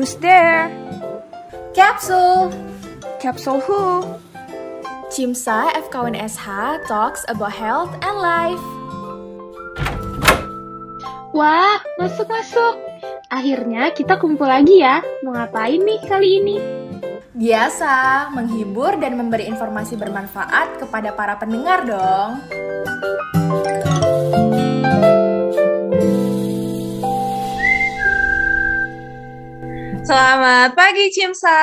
Who's there? Capsule. Capsule who? Cimsa FKUNSH talks about health and life. Wah, masuk-masuk. Akhirnya kita kumpul lagi ya. Mau ngapain nih kali ini? Biasa, menghibur dan memberi informasi bermanfaat kepada para pendengar dong. Selamat pagi Cimsa.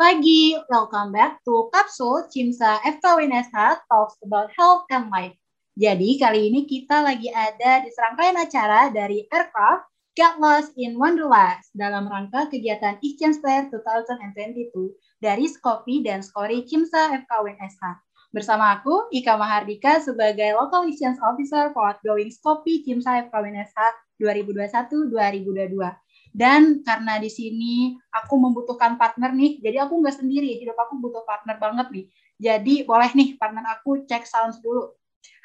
Pagi, welcome back to Kapsul Cimsa FKWNSH Talks About Health and Life. Jadi kali ini kita lagi ada di serangkaian acara dari Aircraft Get Lost in Wonderlust dalam rangka kegiatan Exchange Fair 2022 dari Skopi dan Skori Cimsa FKWNSH. Bersama aku, Ika Mahardika sebagai Local Exchange Officer for Outgoing Skopi Cimsa FKWNSH 2021-2022. Dan karena di sini aku membutuhkan partner nih, jadi aku nggak sendiri, hidup aku butuh partner banget nih. Jadi boleh nih partner aku cek sounds dulu.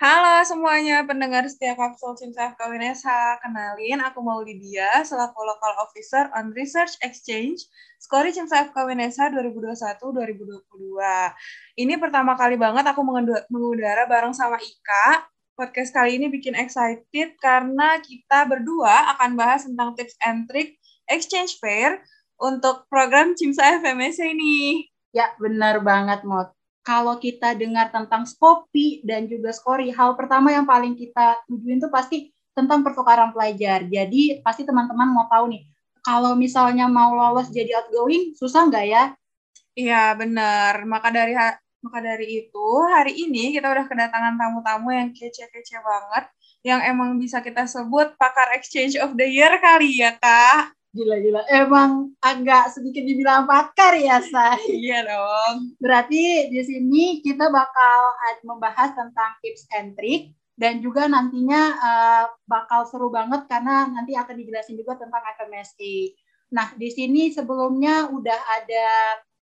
Halo semuanya pendengar setia Kapsul Cimsa FKWNSH. Kenalin, aku mau Lydia, selaku Local Officer on Research Exchange, Skori Cimsa FKWNSH 2021-2022. Ini pertama kali banget aku mengudara bareng sama Ika. Podcast kali ini bikin excited karena kita berdua akan bahas tentang tips and trick exchange fair untuk program Cimsa FMS ini. Ya, benar banget, Mot. Kalau kita dengar tentang Skopi dan juga Skori, hal pertama yang paling kita tujuin itu pasti tentang pertukaran pelajar. Jadi pasti teman-teman mau tahu nih, kalau misalnya mau lolos jadi outgoing, susah nggak ya? Iya, benar. Maka dari maka dari itu, hari ini kita udah kedatangan tamu-tamu yang kece-kece banget, yang emang bisa kita sebut pakar exchange of the year kali ya, Kak. Gila-gila, emang agak sedikit dibilang pakar ya, Say. iya dong. Berarti di sini kita bakal membahas tentang tips and trick, dan juga nantinya uh, bakal seru banget karena nanti akan dijelasin juga tentang FMSA. Nah, di sini sebelumnya udah ada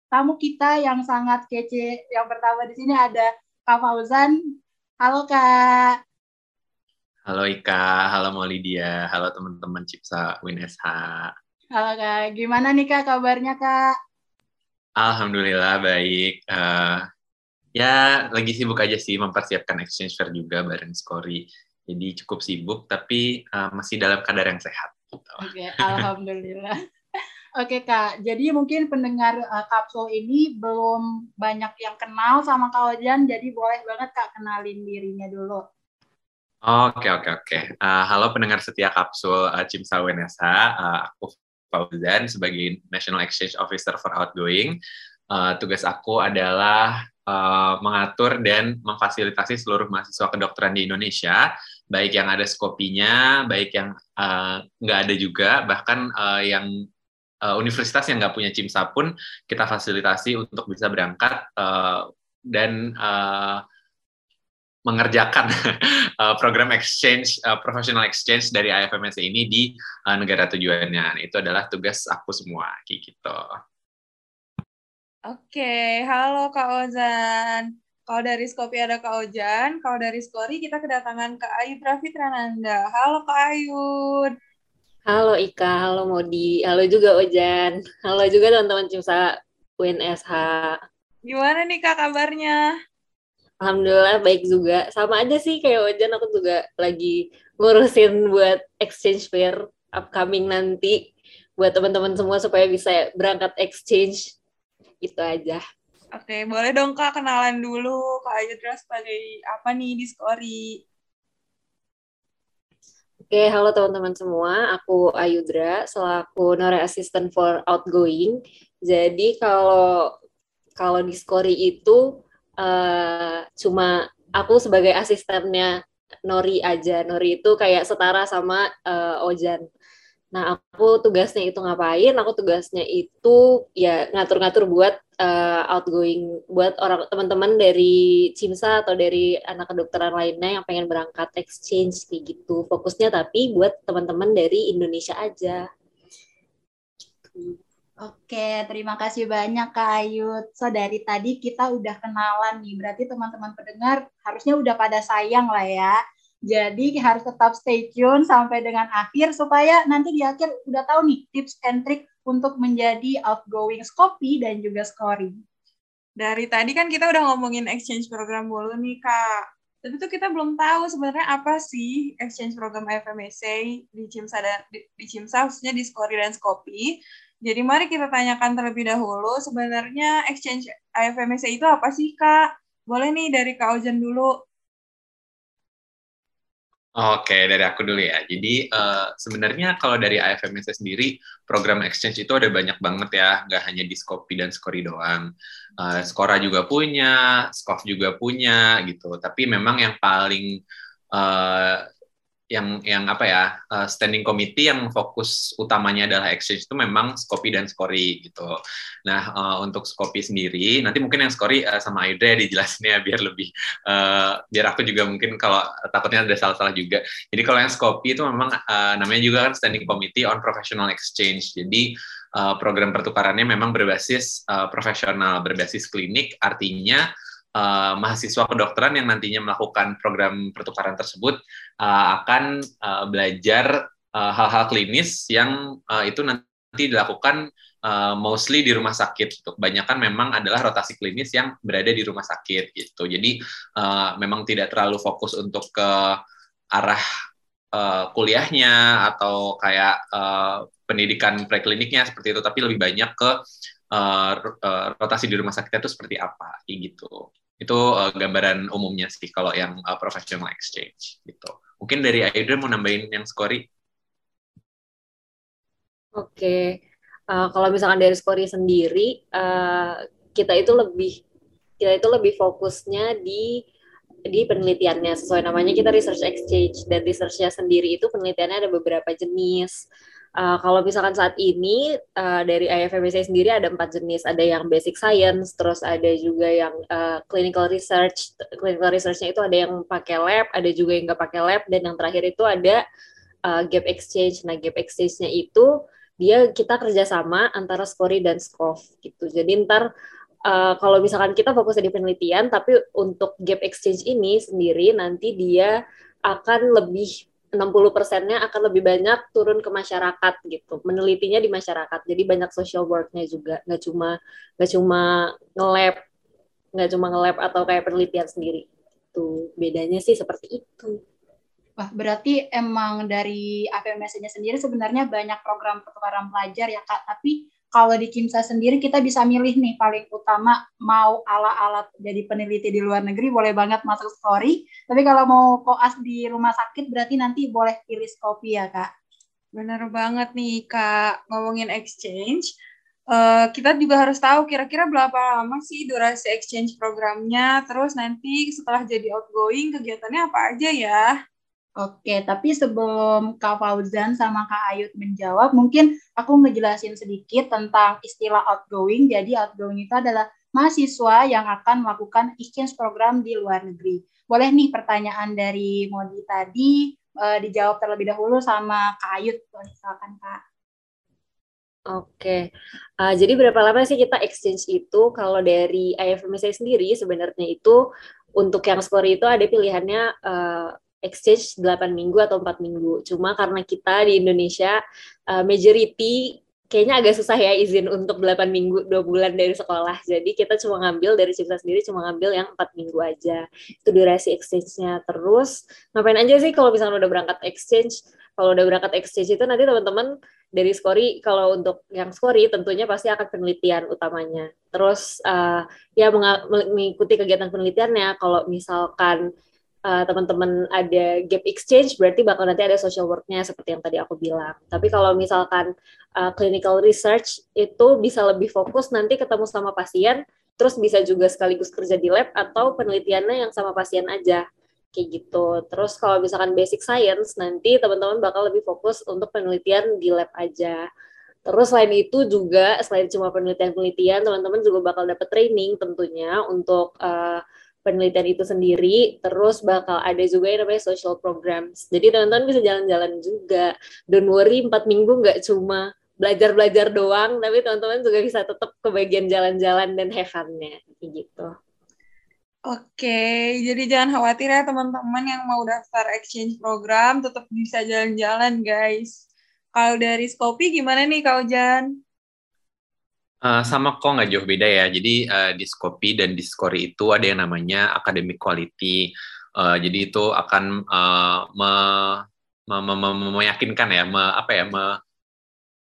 tamu kita yang sangat kece. Yang pertama di sini ada Kak Fauzan. Halo Kak. Halo Ika, halo Maulidia, halo teman-teman Cipsa WinSH. Halo Kak, gimana nih Kak kabarnya Kak? Alhamdulillah baik. Uh, ya lagi sibuk aja sih mempersiapkan exchange fair juga bareng Skori. Jadi cukup sibuk tapi uh, masih dalam kadar yang sehat. Oke, okay, alhamdulillah. Oke Kak, jadi mungkin pendengar uh, kapsul ini belum banyak yang kenal sama Kak Ojan, jadi boleh banget Kak kenalin dirinya dulu. Oke oke oke. Uh, halo pendengar setia kapsul uh, Cimsa Wenesa. Uh, aku Fauzan sebagai National Exchange Officer for Outgoing. Uh, tugas aku adalah uh, mengatur dan memfasilitasi seluruh mahasiswa kedokteran di Indonesia, baik yang ada skopinya, baik yang uh, nggak ada juga, bahkan uh, yang uh, universitas yang nggak punya CIMSA pun kita fasilitasi untuk bisa berangkat uh, dan uh, mengerjakan program exchange, uh, professional exchange dari IFMS ini di negara tujuannya. Itu adalah tugas aku semua, kayak gitu. Oke, halo Kak Ozan. Kalau dari Skopi ada Kak Ojan, kalau dari Skori kita kedatangan Kak Ayu Trafitrananda. Halo Kak Ayud. Halo Ika, halo Modi, halo juga Ojan, halo juga teman-teman Cimsa UNSH. Gimana nih Kak kabarnya? Alhamdulillah baik juga. Sama aja sih kayak Ojan, aku juga lagi ngurusin buat exchange fair upcoming nanti buat teman-teman semua supaya bisa berangkat exchange. Itu aja. Oke, boleh dong Kak kenalan dulu Kak Ayudra sebagai apa nih di Skori? Oke, halo teman-teman semua. Aku Ayudra selaku Nore Assistant for Outgoing. Jadi kalau kalau di Skori itu uh, cuma aku sebagai asistennya Nori aja. Nori itu kayak setara sama uh, Ojan. Nah, aku tugasnya itu ngapain? Aku tugasnya itu ya ngatur-ngatur buat uh, outgoing buat orang teman-teman dari CIMSA atau dari anak kedokteran lainnya yang pengen berangkat exchange kayak gitu. Fokusnya tapi buat teman-teman dari Indonesia aja. Oke, terima kasih banyak Kak Ayut. So dari tadi kita udah kenalan nih, berarti teman-teman pendengar harusnya udah pada sayang lah ya. Jadi harus tetap stay tune sampai dengan akhir supaya nanti di akhir udah tahu nih tips and trick untuk menjadi outgoing Scopy dan juga scoring. Dari tadi kan kita udah ngomongin exchange program dulu nih Kak. Tapi tuh kita belum tahu sebenarnya apa sih exchange program IFMSA di CIMSA dan di, di CIMSA khususnya di Scori dan Skopi. Jadi mari kita tanyakan terlebih dahulu sebenarnya exchange IFMSA itu apa sih Kak? Boleh nih dari Kak Ojan dulu. Oke, dari aku dulu ya. Jadi uh, sebenarnya kalau dari IFMSA sendiri, program exchange itu ada banyak banget ya, nggak hanya di Skopi dan Skori doang. Uh, Skora juga punya, Skof juga punya gitu. Tapi memang yang paling uh, yang yang apa ya uh, standing committee yang fokus utamanya adalah exchange itu memang Skopi dan Skori gitu. Nah uh, untuk Skopi sendiri nanti mungkin yang Skori uh, sama Aida dijelasin ya biar lebih uh, biar aku juga mungkin kalau takutnya ada salah-salah juga. Jadi kalau yang Skopi itu memang uh, namanya juga kan standing committee on professional exchange. Jadi uh, program pertukarannya memang berbasis uh, profesional, berbasis klinik artinya uh, mahasiswa kedokteran yang nantinya melakukan program pertukaran tersebut uh, akan uh, belajar hal-hal uh, klinis yang uh, itu nanti dilakukan uh, mostly di rumah sakit. Kebanyakan memang adalah rotasi klinis yang berada di rumah sakit gitu. Jadi uh, memang tidak terlalu fokus untuk ke arah uh, kuliahnya atau kayak uh, pendidikan prekliniknya seperti itu, tapi lebih banyak ke uh, rotasi di rumah sakit itu seperti apa, gitu. Itu uh, gambaran umumnya sih kalau yang uh, professional exchange gitu. Mungkin dari Aida mau nambahin yang Skori? Oke, uh, kalau misalkan dari Skori sendiri, uh, kita itu lebih kita itu lebih fokusnya di di penelitiannya sesuai namanya kita research exchange dan researchnya sendiri itu penelitiannya ada beberapa jenis Uh, kalau misalkan saat ini uh, dari IFMSA sendiri ada empat jenis, ada yang basic science, terus ada juga yang uh, clinical research. Clinical researchnya itu ada yang pakai lab, ada juga yang nggak pakai lab, dan yang terakhir itu ada uh, gap exchange. Nah, gap exchange-nya itu dia kita kerjasama antara Skori dan Skof gitu. Jadi ntar uh, kalau misalkan kita fokusnya di penelitian, tapi untuk gap exchange ini sendiri nanti dia akan lebih 60 persennya akan lebih banyak turun ke masyarakat gitu. Menelitinya di masyarakat. Jadi banyak social worknya juga. Nggak cuma nggak cuma nge-lab nggak cuma nge-lab atau kayak penelitian sendiri. Tuh bedanya sih seperti itu. Wah, berarti emang dari APMS-nya sendiri sebenarnya banyak program pertukaran pelajar ya Kak, tapi kalau di Kimsa sendiri kita bisa milih nih paling utama mau ala-ala jadi peneliti di luar negeri boleh banget masuk story. Tapi kalau mau koas di rumah sakit berarti nanti boleh pilih kopi ya kak. Bener banget nih kak ngomongin exchange. Uh, kita juga harus tahu kira-kira berapa lama sih durasi exchange programnya. Terus nanti setelah jadi outgoing kegiatannya apa aja ya? Oke, tapi sebelum Kak Fauzan sama Kak Ayut menjawab, mungkin aku ngejelasin sedikit tentang istilah outgoing. Jadi outgoing itu adalah mahasiswa yang akan melakukan exchange program di luar negeri. Boleh nih pertanyaan dari Modi tadi uh, dijawab terlebih dahulu sama Kak Ayut, silakan Kak. Oke, uh, jadi berapa lama sih kita exchange itu? Kalau dari IFMSA sendiri sebenarnya itu untuk yang skor itu ada pilihannya uh, exchange 8 minggu atau 4 minggu. Cuma karena kita di Indonesia uh, majority kayaknya agak susah ya izin untuk 8 minggu, 2 bulan dari sekolah. Jadi kita cuma ngambil dari Cipta sendiri cuma ngambil yang 4 minggu aja. Itu durasi exchange-nya. Terus ngapain aja sih kalau misalnya udah berangkat exchange? Kalau udah berangkat exchange itu nanti teman-teman dari Skori kalau untuk yang Skori tentunya pasti akan penelitian utamanya. Terus uh, ya mengikuti kegiatan penelitiannya kalau misalkan uh, teman-teman ada gap exchange berarti bakal nanti ada social work-nya seperti yang tadi aku bilang. Tapi kalau misalkan uh, clinical research itu bisa lebih fokus nanti ketemu sama pasien, terus bisa juga sekaligus kerja di lab atau penelitiannya yang sama pasien aja kayak gitu. Terus kalau misalkan basic science nanti teman-teman bakal lebih fokus untuk penelitian di lab aja. Terus selain itu juga selain cuma penelitian-penelitian, teman-teman juga bakal dapat training tentunya untuk uh, penelitian itu sendiri, terus bakal ada juga yang namanya social programs. Jadi teman-teman bisa jalan-jalan juga. Don't worry, empat minggu nggak cuma belajar-belajar doang, tapi teman-teman juga bisa tetap ke bagian jalan-jalan dan have fun-nya, gitu. Oke, jadi jangan khawatir ya teman-teman yang mau daftar exchange program, tetap bisa jalan-jalan guys. Kalau dari Skopi gimana nih Kak Jan? Uh, sama kok nggak jauh beda ya. Jadi uh, di Skopi dan di Skori itu ada yang namanya academic quality. Uh, jadi itu akan uh, me, me, me, me, meyakinkan ya, me, apa ya, me,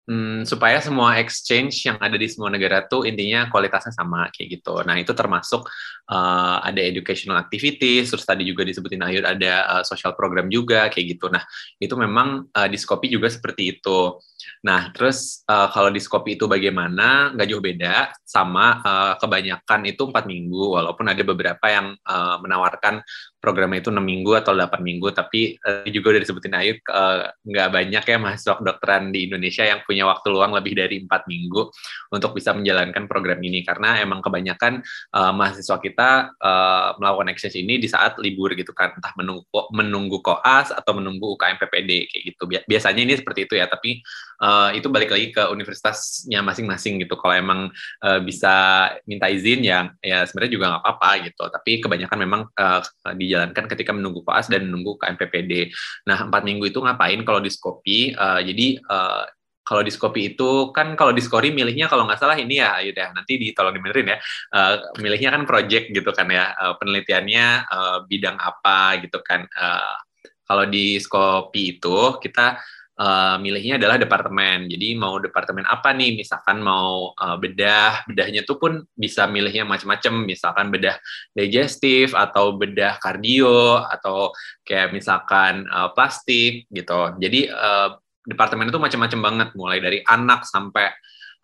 Hmm, supaya semua exchange yang ada di semua negara tuh intinya kualitasnya sama kayak gitu. Nah itu termasuk uh, ada educational activities, terus tadi juga disebutin Ayud ada uh, social program juga kayak gitu. Nah itu memang uh, di Skopi juga seperti itu. Nah terus uh, kalau di Skopi itu bagaimana? Nggak jauh beda, sama uh, kebanyakan itu empat minggu, walaupun ada beberapa yang uh, menawarkan programnya itu enam minggu atau delapan minggu, tapi uh, juga udah disebutin Ayu uh, nggak banyak ya mahasiswa kedokteran di Indonesia yang punya waktu luang lebih dari empat minggu untuk bisa menjalankan program ini karena emang kebanyakan uh, mahasiswa kita uh, melakukan exchange ini di saat libur gitu kan, entah menunggu menunggu koas atau menunggu UKM PPD kayak gitu. Biasanya ini seperti itu ya, tapi uh, itu balik lagi ke universitasnya masing-masing gitu. Kalau emang uh, bisa minta izin ya, ya sebenarnya juga nggak apa-apa gitu. Tapi kebanyakan memang uh, di dijalankan ketika menunggu koas dan menunggu KMPPD. Nah, empat minggu itu ngapain kalau di Skopi? Uh, jadi uh, kalau di Skopi itu kan kalau di Skori milihnya kalau nggak salah ini ya, ayo deh nanti di tolong dibenerin ya. Uh, milihnya kan project gitu kan ya, uh, penelitiannya uh, bidang apa gitu kan. Uh, kalau di Skopi itu kita uh, milihnya adalah departemen. Jadi mau departemen apa nih? Misalkan mau uh, bedah, bedahnya tuh pun bisa milihnya macam-macam. Misalkan bedah digestif atau bedah kardio atau kayak misalkan uh, plastik gitu. Jadi uh, departemen itu macam-macam banget, mulai dari anak sampai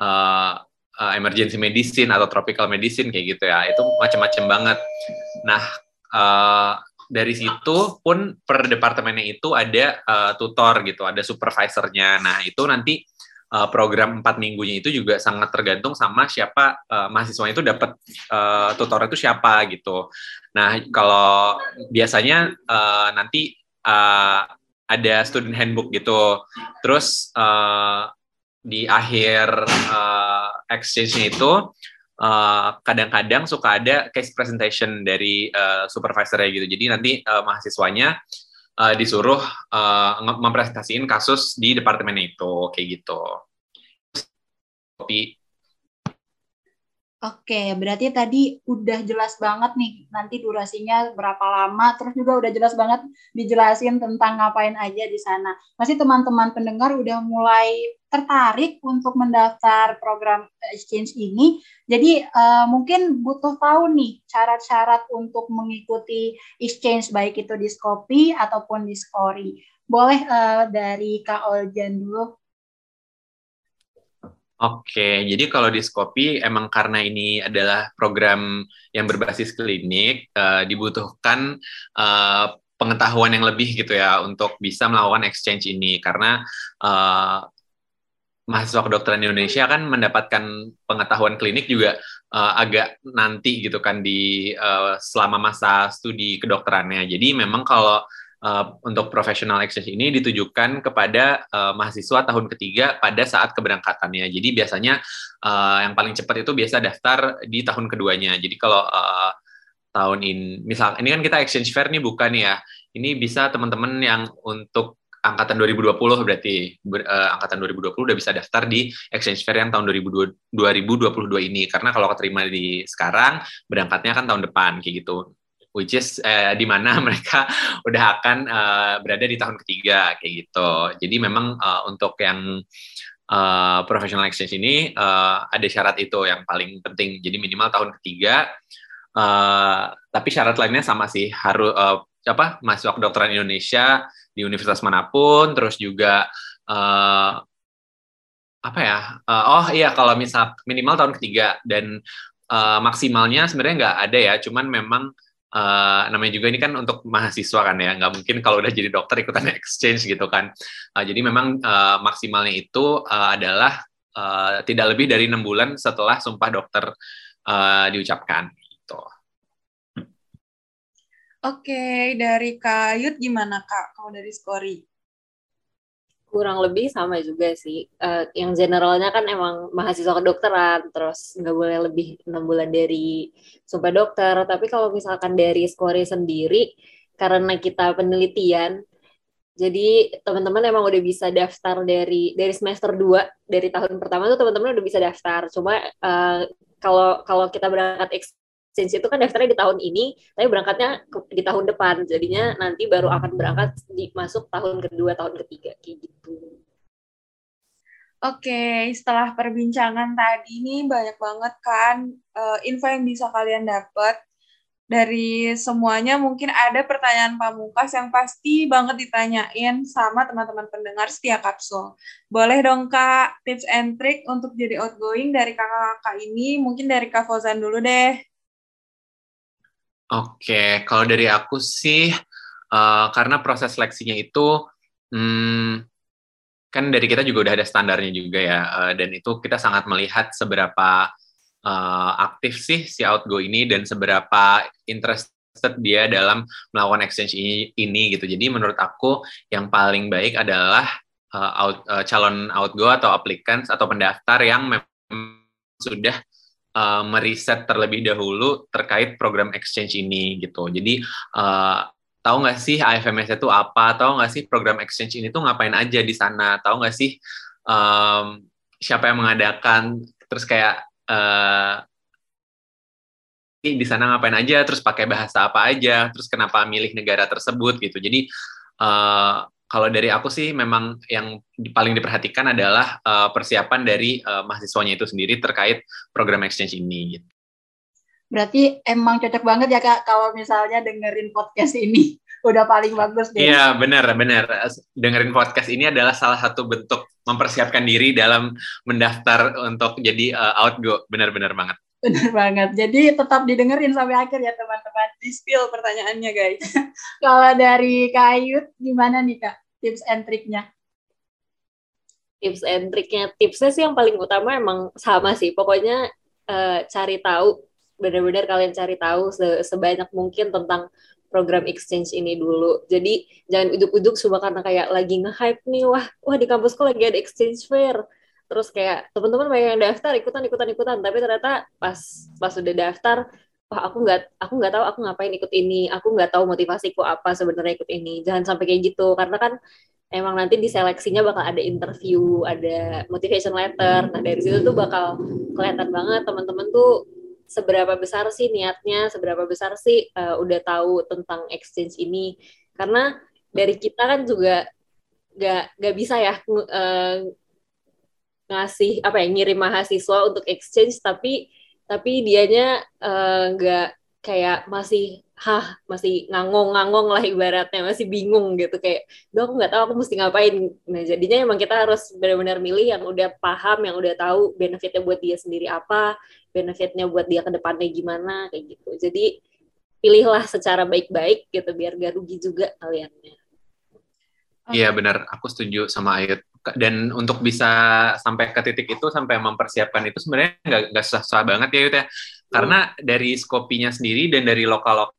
uh, uh, emergency medicine atau tropical medicine kayak gitu ya. Itu macam-macam banget. Nah, uh, dari situ pun per departemennya itu ada uh, tutor gitu, ada supervisornya. Nah itu nanti uh, program empat minggunya itu juga sangat tergantung sama siapa uh, mahasiswa itu dapat uh, tutor itu siapa gitu. Nah kalau biasanya uh, nanti uh, ada student handbook gitu, terus uh, di akhir uh, exchange-nya itu eh, kadang-kadang suka ada case presentation dari uh, supervisornya gitu. Jadi nanti uh, mahasiswanya uh, disuruh uh, mempresentasikan kasus di departemen itu kayak gitu. Oke, berarti tadi udah jelas banget nih nanti durasinya berapa lama, terus juga udah jelas banget dijelasin tentang ngapain aja di sana. Masih teman-teman pendengar udah mulai tertarik untuk mendaftar program exchange ini. Jadi uh, mungkin butuh tahu nih syarat-syarat untuk mengikuti exchange baik itu di Skopi ataupun di Skori. Boleh uh, dari Kak Oljan dulu. Oke, jadi kalau di Skopi emang karena ini adalah program yang berbasis klinik, uh, dibutuhkan uh, pengetahuan yang lebih gitu ya untuk bisa melakukan exchange ini karena uh, mahasiswa kedokteran Indonesia kan mendapatkan pengetahuan klinik juga uh, agak nanti gitu kan di uh, selama masa studi kedokterannya. Jadi memang kalau uh, untuk professional exchange ini ditujukan kepada uh, mahasiswa tahun ketiga pada saat keberangkatannya. Jadi biasanya uh, yang paling cepat itu biasa daftar di tahun keduanya. Jadi kalau uh, tahun ini, misal ini kan kita exchange fair nih bukan ya. Ini bisa teman-teman yang untuk angkatan 2020 berarti ber, uh, angkatan 2020 udah bisa daftar di exchange fair yang tahun 2022 ini karena kalau keterima di sekarang berangkatnya kan tahun depan kayak gitu which is uh, di mana mereka udah akan uh, berada di tahun ketiga kayak gitu. Jadi memang uh, untuk yang uh, professional exchange ini uh, ada syarat itu yang paling penting. Jadi minimal tahun ketiga. Uh, tapi syarat lainnya sama sih harus uh, apa mahasiswa kedokteran Indonesia di universitas mana pun, terus juga uh, apa ya? Uh, oh iya kalau misal minimal tahun ketiga dan uh, maksimalnya sebenarnya nggak ada ya, cuman memang uh, namanya juga ini kan untuk mahasiswa kan ya, nggak mungkin kalau udah jadi dokter ikutan exchange gitu kan. Uh, jadi memang uh, maksimalnya itu uh, adalah uh, tidak lebih dari enam bulan setelah sumpah dokter uh, diucapkan. Gitu. Oke, dari Kak Yud gimana Kak kalau dari Skori? Kurang lebih sama juga sih. Uh, yang generalnya kan emang mahasiswa kedokteran, terus nggak boleh lebih enam bulan dari sumpah dokter. Tapi kalau misalkan dari skori sendiri, karena kita penelitian, jadi teman-teman emang udah bisa daftar dari dari semester 2 dari tahun pertama tuh teman-teman udah bisa daftar. Cuma uh, kalau kalau kita berangkat exchange itu kan daftarnya di tahun ini, tapi berangkatnya di tahun depan. Jadinya nanti baru akan berangkat di masuk tahun kedua, tahun ketiga kayak gitu. Oke, setelah perbincangan tadi ini banyak banget kan uh, info yang bisa kalian dapat dari semuanya mungkin ada pertanyaan pamungkas yang pasti banget ditanyain sama teman-teman pendengar setiap kapsul. Boleh dong Kak, tips and trick untuk jadi outgoing dari kakak-kakak ini, mungkin dari Kak Fozan dulu deh. Oke, kalau dari aku sih, uh, karena proses seleksinya itu, hmm, kan dari kita juga udah ada standarnya juga ya, uh, dan itu kita sangat melihat seberapa uh, aktif sih si Outgo ini dan seberapa interested dia dalam melakukan exchange ini, ini gitu. Jadi menurut aku yang paling baik adalah uh, out, uh, calon Outgo atau applicants atau pendaftar yang memang sudah uh, meriset terlebih dahulu terkait program exchange ini gitu. Jadi uh, tahu nggak sih AFMS itu apa? Tahu nggak sih program exchange ini tuh ngapain aja di sana? Tahu nggak sih um, siapa yang mengadakan? Terus kayak uh, di sana ngapain aja? Terus pakai bahasa apa aja? Terus kenapa milih negara tersebut gitu? Jadi uh, kalau dari aku sih memang yang paling diperhatikan adalah uh, persiapan dari uh, mahasiswanya itu sendiri terkait program exchange ini. Gitu. Berarti emang cocok banget ya kak kalau misalnya dengerin podcast ini udah paling bagus deh. Iya benar benar dengerin podcast ini adalah salah satu bentuk mempersiapkan diri dalam mendaftar untuk jadi uh, outgo benar-benar banget. Benar banget. Jadi tetap didengerin sampai akhir ya teman-teman. Di spill pertanyaannya guys. Kalau dari Kayut gimana nih Kak tips and triknya? Tips and triknya, tipsnya sih yang paling utama emang sama sih. Pokoknya uh, cari tahu, benar-benar kalian cari tahu se sebanyak mungkin tentang program exchange ini dulu. Jadi jangan uduk-uduk cuma karena kayak lagi nge-hype nih, wah, wah di kampusku lagi ada exchange fair terus kayak teman-teman banyak yang daftar ikutan ikutan ikutan. Tapi ternyata pas pas udah daftar wah aku nggak aku nggak tahu aku ngapain ikut ini. Aku nggak tahu motivasiku apa sebenarnya ikut ini. Jangan sampai kayak gitu. Karena kan emang nanti di seleksinya bakal ada interview ada motivation letter. Nah dari situ tuh bakal kelihatan banget teman-teman tuh seberapa besar sih niatnya seberapa besar sih uh, udah tahu tentang exchange ini. Karena dari kita kan juga nggak nggak bisa ya uh, ngasih apa ya ngirim mahasiswa untuk exchange tapi tapi dianya eh, nggak uh, kayak masih hah masih ngangong-ngangong lah ibaratnya masih bingung gitu. Kayak Duh, aku nggak tahu aku mesti ngapain. Nah jadinya emang kita harus benar-benar milih yang udah paham yang udah tahu benefitnya buat dia sendiri apa benefitnya buat dia ke depannya gimana kayak gitu. Jadi pilihlah secara baik-baik gitu biar gak rugi juga kaliannya. Iya benar, aku setuju sama Ayut dan untuk bisa sampai ke titik itu sampai mempersiapkan itu sebenarnya nggak susah-susah banget ya Yud ya. Karena dari Skopinya sendiri dan dari lokal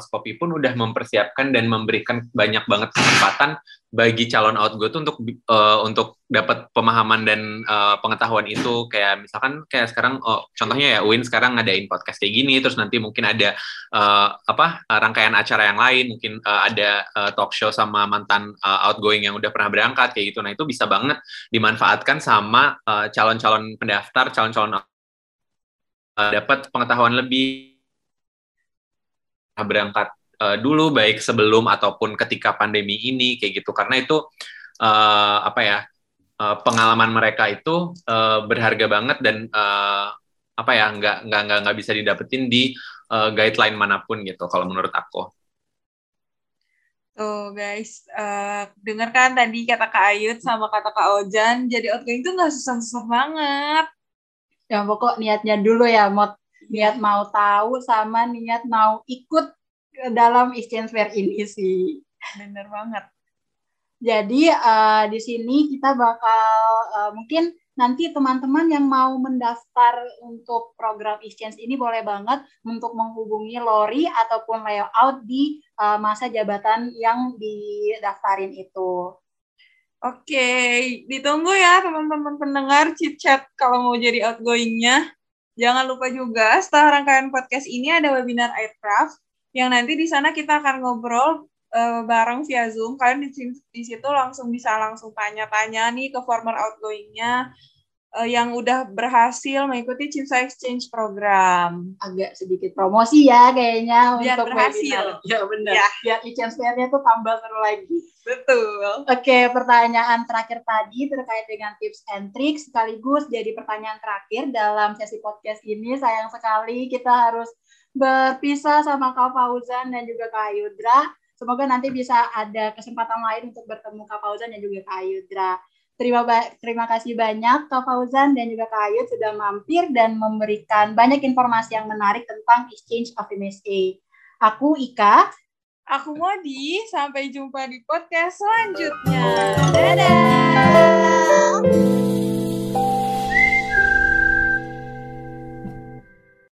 Skopi pun udah mempersiapkan dan memberikan banyak banget kesempatan bagi calon outgo tuh untuk uh, untuk dapat pemahaman dan uh, pengetahuan itu. Kayak misalkan kayak sekarang oh, contohnya ya Win sekarang ngadain podcast kayak gini terus nanti mungkin ada uh, apa rangkaian acara yang lain mungkin uh, ada uh, talk show sama mantan uh, outgoing yang udah pernah berangkat kayak gitu. Nah itu bisa banget dimanfaatkan sama calon-calon uh, pendaftar calon-calon uh, dapat pengetahuan lebih berangkat uh, dulu baik sebelum ataupun ketika pandemi ini kayak gitu karena itu uh, apa ya uh, pengalaman mereka itu uh, berharga banget dan uh, apa ya nggak nggak nggak nggak bisa didapetin di uh, guideline mana pun gitu kalau menurut aku. Tuh guys, uh, dengarkan tadi kata Kak Ayut sama kata Kak Ojan, jadi outgoing itu nggak susah-susah banget. Ya pokok niatnya dulu ya, mau niat mau tahu sama niat mau ikut dalam exchange fair ini sih. Bener banget. Jadi uh, di sini kita bakal uh, mungkin nanti teman-teman yang mau mendaftar untuk program exchange ini boleh banget untuk menghubungi Lori ataupun layout di uh, masa jabatan yang didaftarin itu. Oke, ditunggu ya teman-teman pendengar chit chat kalau mau jadi outgoingnya. Jangan lupa juga setelah rangkaian podcast ini ada webinar aircraft yang nanti di sana kita akan ngobrol uh, bareng via Zoom. Kalian di, di situ langsung bisa langsung tanya-tanya nih ke former outgoingnya uh, yang udah berhasil mengikuti Cimsa Exchange program. Agak sedikit promosi ya kayaknya Biar untuk berhasil. Webinar. Ya benar. Ya. Biar e-change tuh tambah seru lagi. Betul. Oke, pertanyaan terakhir tadi terkait dengan tips and tricks sekaligus jadi pertanyaan terakhir dalam sesi podcast ini. Sayang sekali kita harus berpisah sama Kak Fauzan dan juga Kak Ayudra. Semoga nanti bisa ada kesempatan lain untuk bertemu Kak Fauzan dan juga Kak Ayudra. Terima, terima kasih banyak Kak Fauzan dan juga Kak Ayud sudah mampir dan memberikan banyak informasi yang menarik tentang Exchange of MSA. Aku Ika. Aku Modi. Sampai jumpa di podcast selanjutnya. Dadah!